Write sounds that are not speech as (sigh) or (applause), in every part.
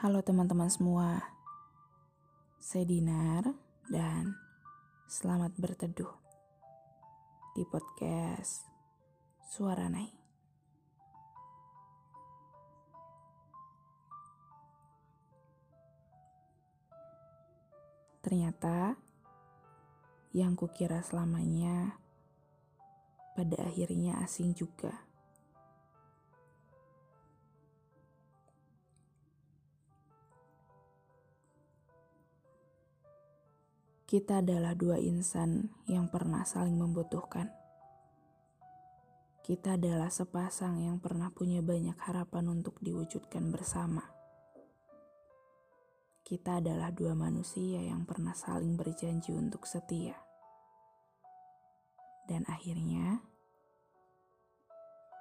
Halo teman-teman semua, saya Dinar dan selamat berteduh di podcast Suara Nai. Ternyata yang kukira selamanya pada akhirnya asing juga. Kita adalah dua insan yang pernah saling membutuhkan. Kita adalah sepasang yang pernah punya banyak harapan untuk diwujudkan bersama. Kita adalah dua manusia yang pernah saling berjanji untuk setia. Dan akhirnya,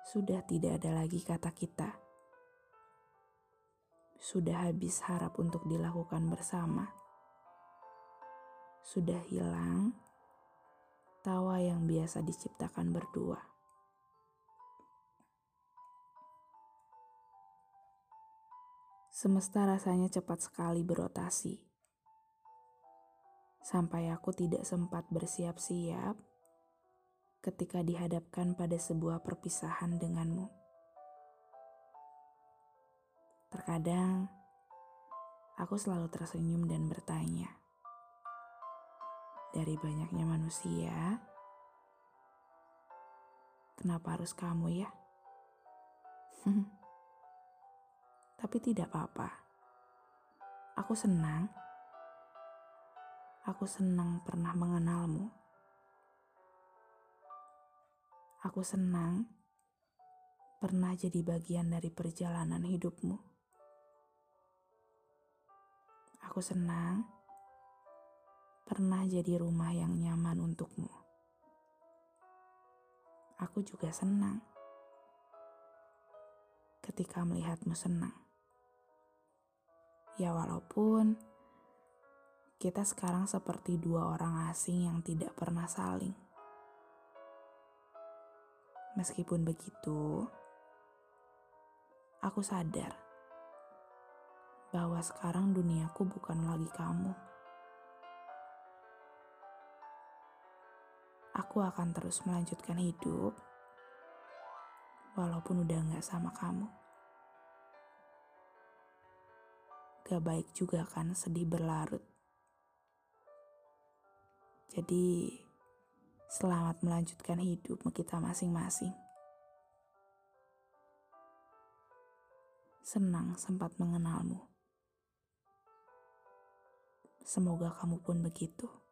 sudah tidak ada lagi kata kita. Sudah habis harap untuk dilakukan bersama sudah hilang tawa yang biasa diciptakan berdua. Semesta rasanya cepat sekali berotasi. Sampai aku tidak sempat bersiap-siap ketika dihadapkan pada sebuah perpisahan denganmu. Terkadang aku selalu tersenyum dan bertanya, dari banyaknya manusia, kenapa harus kamu ya? (laughs) Tapi tidak apa-apa. Aku senang. Aku senang pernah mengenalmu. Aku senang pernah jadi bagian dari perjalanan hidupmu. Aku senang pernah jadi rumah yang nyaman untukmu. Aku juga senang ketika melihatmu senang. Ya, walaupun kita sekarang seperti dua orang asing yang tidak pernah saling. Meskipun begitu, aku sadar bahwa sekarang duniaku bukan lagi kamu. Aku akan terus melanjutkan hidup walaupun udah gak sama kamu. Gak baik juga kan sedih berlarut. Jadi, selamat melanjutkan hidup kita masing-masing. Senang sempat mengenalmu. Semoga kamu pun begitu.